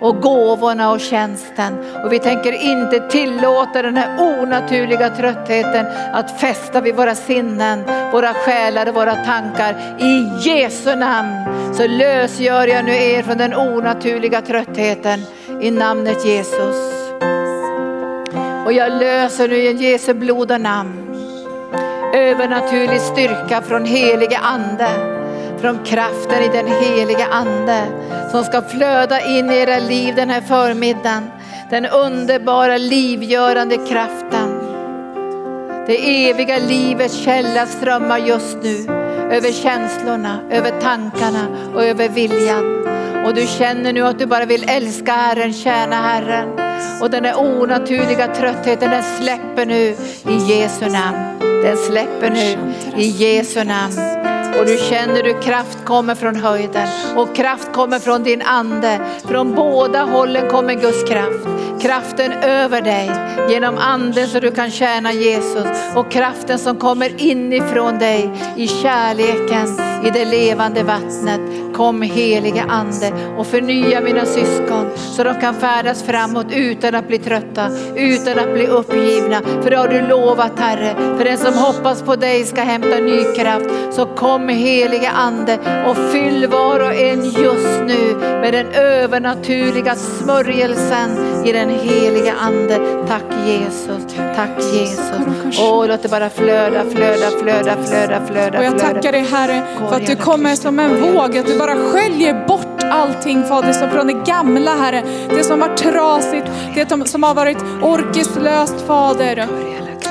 och gåvorna och tjänsten. Och vi tänker inte tillåta den här onaturliga tröttheten att fästa vid våra sinnen, våra själar och våra tankar. I Jesu namn så lösgör jag nu er från den onaturliga tröttheten i namnet Jesus. Och jag löser nu i Jesu blod och namn övernaturlig styrka från helige ande från kraften i den helige ande som ska flöda in i era liv den här förmiddagen. Den underbara livgörande kraften. Det eviga livets källa strömmar just nu över känslorna, över tankarna och över viljan. Och du känner nu att du bara vill älska Herren, tjäna Herren. Och den där onaturliga tröttheten den släpper nu i Jesu namn. Den släpper nu i Jesu namn. Och du känner hur kraft kommer från höjden och kraft kommer från din ande. Från båda hållen kommer Guds kraft. Kraften över dig genom anden så du kan tjäna Jesus och kraften som kommer inifrån dig i kärleken i det levande vattnet. Kom helige ande och förnya mina syskon så de kan färdas framåt utan att bli trötta, utan att bli uppgivna. För det har du lovat Herre. För den som hoppas på dig ska hämta ny kraft. Så kom helige ande och fyll var och en just nu med den övernaturliga smörjelsen i den heliga ande. Tack Jesus, tack Jesus. Åh, låt det bara flöda, flöda, flöda, flöda, flöda. Och jag flöda. tackar dig Herre för att du kommer som en våg, att du bara bara sköljer bort allting Fader som från det gamla Herre. Det som var trasigt, det som har varit orkeslöst Fader.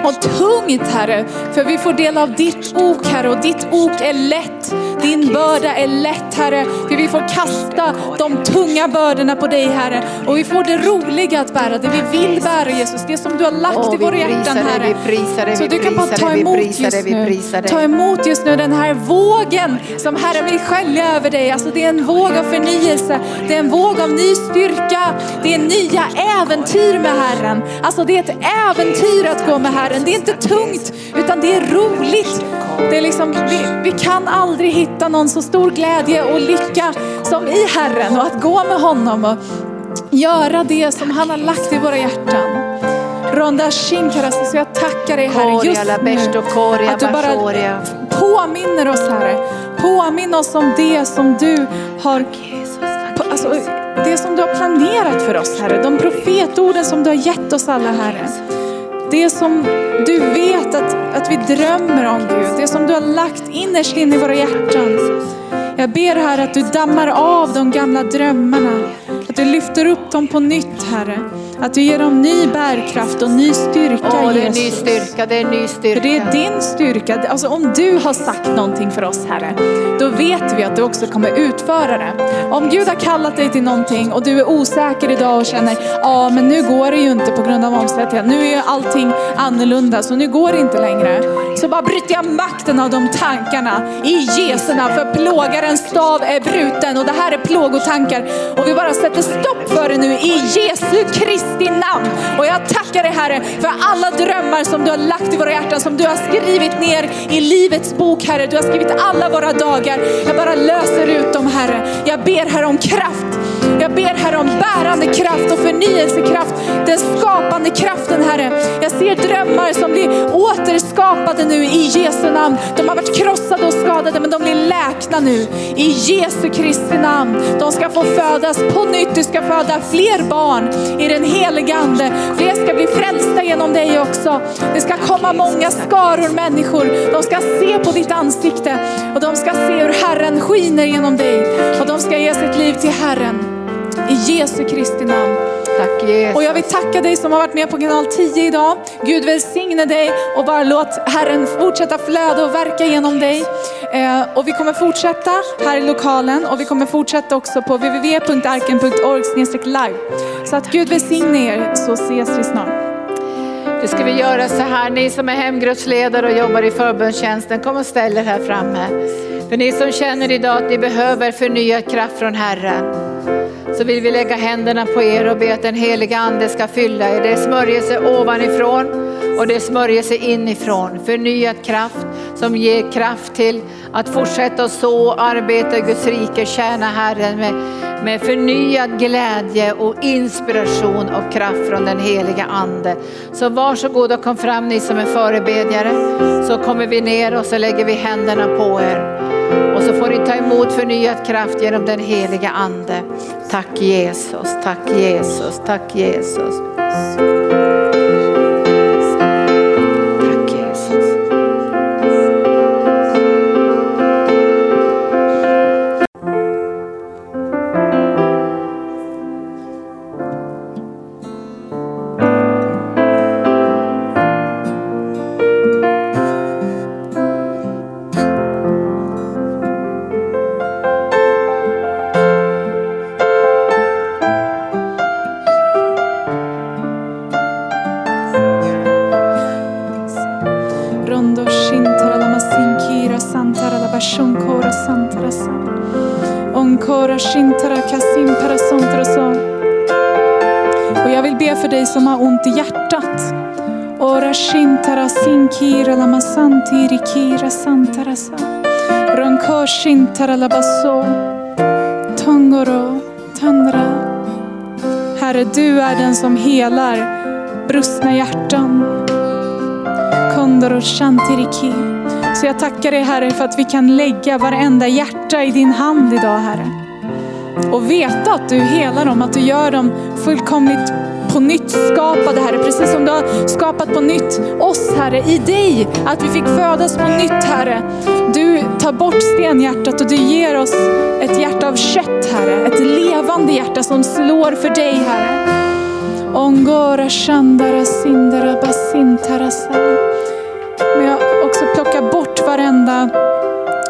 Och tungt Herre, för vi får del av ditt ok Herre och ditt ok är lätt. Din börda är lätt Herre, för vi får kasta de tunga bördorna på dig Herre. Och vi får det roliga att bära, det vi vill bära Jesus, det som du har lagt i våra hjärtan Herre. Så du kan bara ta emot just nu. Ta emot just nu den här vågen som Herren vill skölja över dig. Alltså det är en våg av förnyelse, det är en våg av ny styrka, det är nya äventyr med Herren. Alltså det är ett äventyr att gå med Herren. Det är inte tungt utan det är roligt. Det är liksom, vi, vi kan aldrig hitta någon så stor glädje och lycka som i Herren och att gå med honom och göra det som han har lagt i våra hjärtan. Ronda Shinkarasi, så jag tackar dig Herre just nu. Att du bara påminner oss Herre. Påminn oss om det som du har, alltså, det som du har planerat för oss Herre. De profetorden som du har gett oss alla Herre. Det som du vet att, att vi drömmer om Gud. Det som du har lagt innerst in i våra hjärtan. Jag ber Herre att du dammar av de gamla drömmarna. Att du lyfter upp dem på nytt Herre. Att du ger dem ny bärkraft och ny styrka Åh, det är Jesus. ny styrka, det är ny För styrka. det är din styrka. Alltså om du har sagt någonting för oss Herre, då vet vi att du också kommer utföra det. Om Gud har kallat dig till någonting och du är osäker idag och känner, ja men nu går det ju inte på grund av omständigheterna. Nu är ju allting annorlunda så nu går det inte längre. Så bara bryter jag makten av de tankarna i Jesu namn. För plågarens stav är bruten och det här är plågotankar. Och vi bara sätter stopp för det nu i Jesu Kristi namn. Och jag tackar dig Herre för alla drömmar som du har lagt i våra hjärtan, som du har skrivit ner i livets bok Herre. Du har skrivit alla våra dagar. Jag bara löser ut dem Herre. Jag ber Herre om kraft. Jag ber Herre om bärande kraft och förnyelsekraft. Den skapande kraften Herre. Jag ser drömmar som blir återskapade nu i Jesu namn. De har varit krossade och skadade men de blir läkna nu i Jesu Kristi namn. De ska få födas på nytt. Du ska föda fler barn i den Helige Ande. Fler ska bli frälsta genom dig också. Det ska komma många skaror människor. De ska se på ditt ansikte och de ska se hur Herren skiner genom dig. Och de ska ge sitt liv till Herren. I Jesu Kristi namn. Tack Jesus. Och jag vill tacka dig som har varit med på kanal 10 idag. Gud välsigne dig och bara låt Herren fortsätta flöda och verka genom dig. Eh, och vi kommer fortsätta här i lokalen och vi kommer fortsätta också på www.arken.org live. Så att Gud välsigne er så ses vi snart. Nu ska vi göra så här, ni som är hemgruppsledare och jobbar i förbundstjänsten, kom och ställ er här framme. För ni som känner idag att ni behöver förnyad kraft från Herren, så vill vi lägga händerna på er och be att den heliga Ande ska fylla er. Det är smörjelse ovanifrån och det är smörjelse inifrån. Förnyad kraft som ger kraft till att fortsätta att så arbeta i Guds rike, tjäna Herren med, med förnyad glädje och inspiration och kraft från den heliga Ande. Så varsågod och kom fram ni som är förebedjare så kommer vi ner och så lägger vi händerna på er. Och så får ni ta emot förnyad kraft genom den heliga Ande. Tack Jesus, tack Jesus, tack Jesus. Ronko shintara. Tongoro tandra. Herre, du är den som helar brustna hjärtan. Kondoro Shantiriki. Så jag tackar dig Herre för att vi kan lägga varenda hjärta i din hand idag Herre. Och veta att du helar dem, att du gör dem fullkomligt på nytt skapade Herre. Precis som du har skapat på nytt oss Herre, i dig. Att vi fick födas på nytt Herre. Du tar bort stenhjärtat och du ger oss ett hjärta av kött Herre. Ett levande hjärta som slår för dig Herre. Ongora shandara sindara basintarasa. Men jag också plockar bort varenda,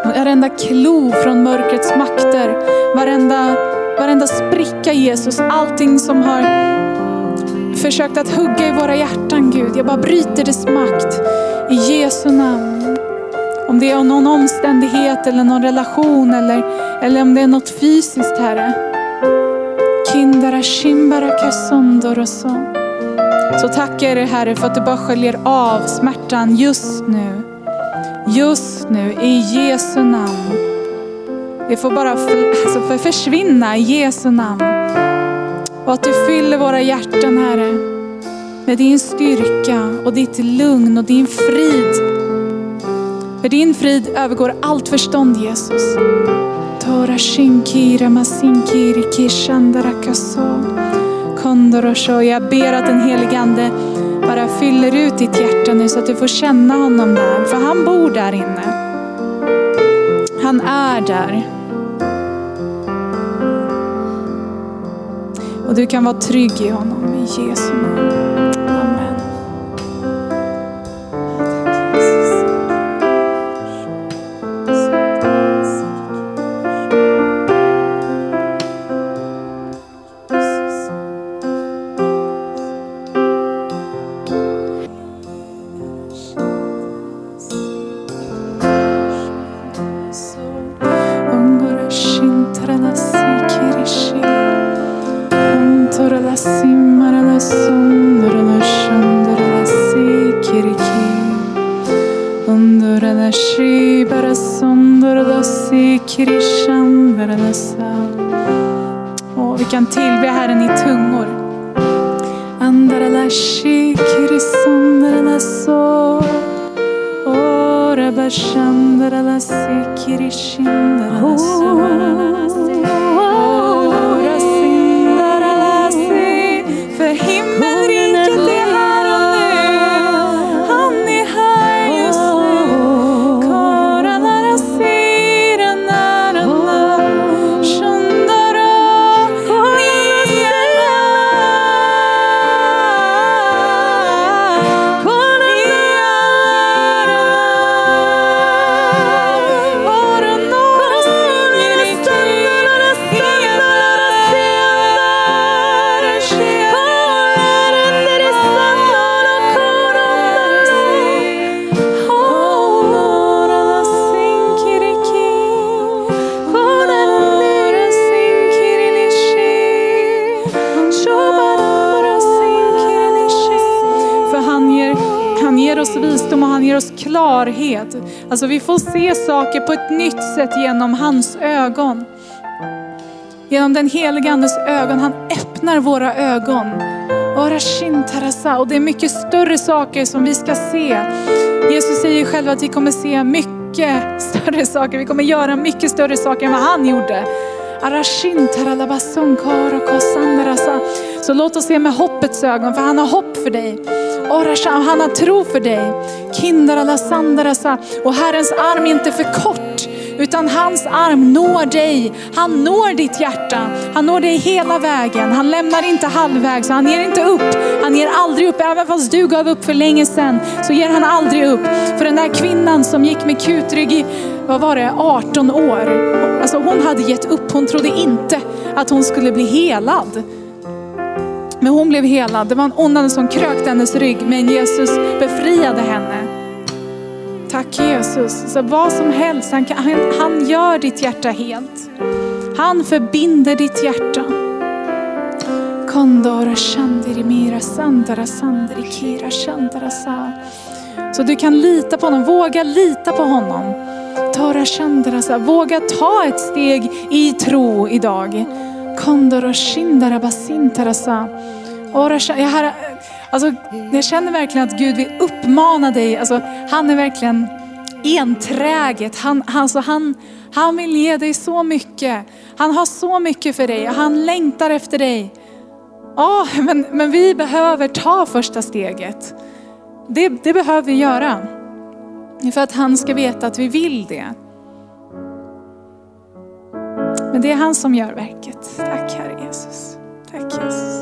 varenda klo från mörkrets makter. Varenda, varenda spricka Jesus. Allting som har försökt att hugga i våra hjärtan Gud. Jag bara bryter dess makt i Jesu namn. Om det är någon omständighet eller någon relation eller, eller om det är något fysiskt Herre. Kindara shimbara så. Så tackar jag dig Herre för att du bara sköljer av smärtan just nu. Just nu i Jesu namn. Det får bara för, alltså för försvinna i Jesu namn. Och att du fyller våra hjärtan Herre med din styrka och ditt lugn och din frid. För din frid övergår allt förstånd Jesus. Tora shinkira masinkiri kishandara kaso. Kondorosho. Jag ber att den helige Ande bara fyller ut ditt hjärta nu så att du får känna honom där. För han bor där inne. Han är där. Och du kan vara trygg i honom i Jesu namn. Klarhet. Alltså vi får se saker på ett nytt sätt genom hans ögon. Genom den helige andes ögon. Han öppnar våra ögon. Och det är mycket större saker som vi ska se. Jesus säger själv att vi kommer se mycket större saker. Vi kommer göra mycket större saker än vad han gjorde. Så låt oss se med hoppets ögon, för han har hopp för dig. Orasha, han har tro för dig. Och Herrens arm är inte för kort, utan hans arm når dig. Han når ditt hjärta. Han når dig hela vägen. Han lämnar inte halvvägs, han ger inte upp. Han ger aldrig upp, även fast du gav upp för länge sedan, så ger han aldrig upp. För den där kvinnan som gick med kutrygg i, vad var det, 18 år. Alltså hon hade gett upp, hon trodde inte att hon skulle bli helad. Men hon blev helad. Det var en onda som krökte hennes rygg, men Jesus befriade henne. Tack Jesus. Så vad som helst, han, kan, han, han gör ditt hjärta helt. Han förbinder ditt hjärta. Kondora shandiri mira sandara sandiri kira shandara sa. Så du kan lita på honom, våga lita på honom. Tora shandara sa. Våga ta ett steg i tro idag. Kondora shindara basintara sa. Jag, har, alltså, jag känner verkligen att Gud vill uppmana dig. Alltså, han är verkligen enträget. Han, alltså, han, han vill ge dig så mycket. Han har så mycket för dig. Han längtar efter dig. Ja, men, men vi behöver ta första steget. Det, det behöver vi göra. För att han ska veta att vi vill det. Men det är han som gör verket. Tack Jesus.